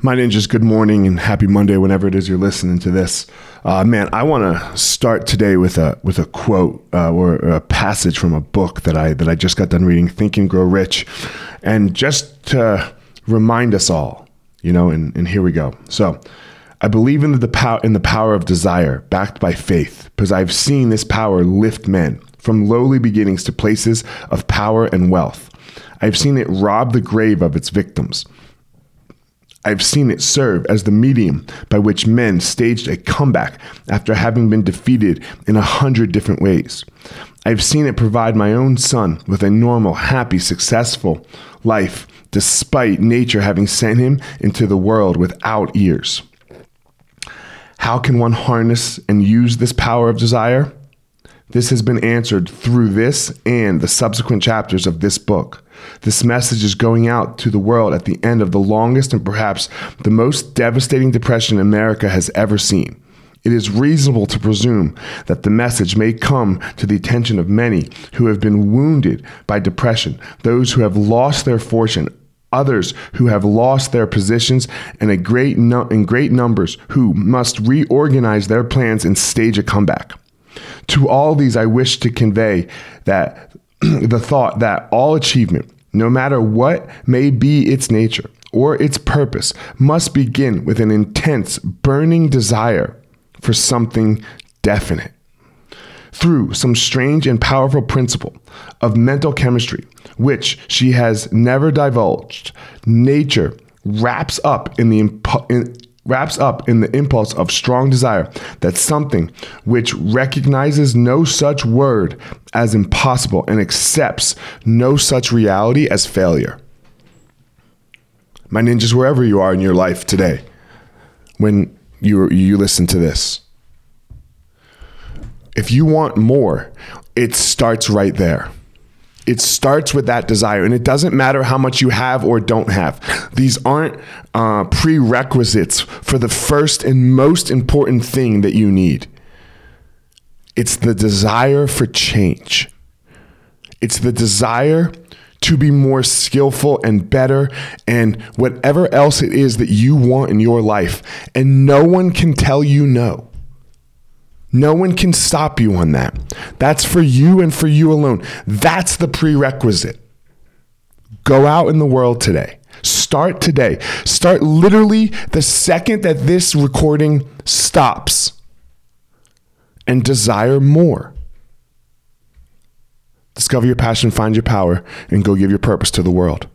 My ninjas, good morning and happy Monday whenever it is you're listening to this. Uh, man, I want to start today with a with a quote uh, or a passage from a book that I that I just got done reading, Think and Grow Rich, and just to remind us all, you know. And, and here we go. So, I believe in the power in the power of desire, backed by faith, because I've seen this power lift men from lowly beginnings to places of power and wealth. I've seen it rob the grave of its victims. I've seen it serve as the medium by which men staged a comeback after having been defeated in a hundred different ways. I've seen it provide my own son with a normal, happy, successful life, despite nature having sent him into the world without ears. How can one harness and use this power of desire? This has been answered through this and the subsequent chapters of this book. This message is going out to the world at the end of the longest and perhaps the most devastating depression America has ever seen. It is reasonable to presume that the message may come to the attention of many who have been wounded by depression, those who have lost their fortune, others who have lost their positions, and a great no- in great numbers who must reorganize their plans and stage a comeback. To all these, I wish to convey that the thought that all achievement, no matter what may be its nature or its purpose, must begin with an intense, burning desire for something definite. Through some strange and powerful principle of mental chemistry, which she has never divulged, nature wraps up in the impo- in, wraps up in the impulse of strong desire that something which recognizes no such word as impossible and accepts no such reality as failure. My ninjas, wherever you are in your life today, when you, you listen to this, if you want more, it starts right there. It starts with that desire, and it doesn't matter how much you have or don't have. These aren't uh, prerequisites for the first and most important thing that you need. It's the desire for change. It's the desire to be more skillful and better and whatever else it is that you want in your life. And no one can tell you no. No one can stop you on that. That's for you and for you alone. That's the prerequisite. Go out in the world today. Start today. Start literally the second that this recording stops and desire more. Discover your passion, find your power, and go give your purpose to the world.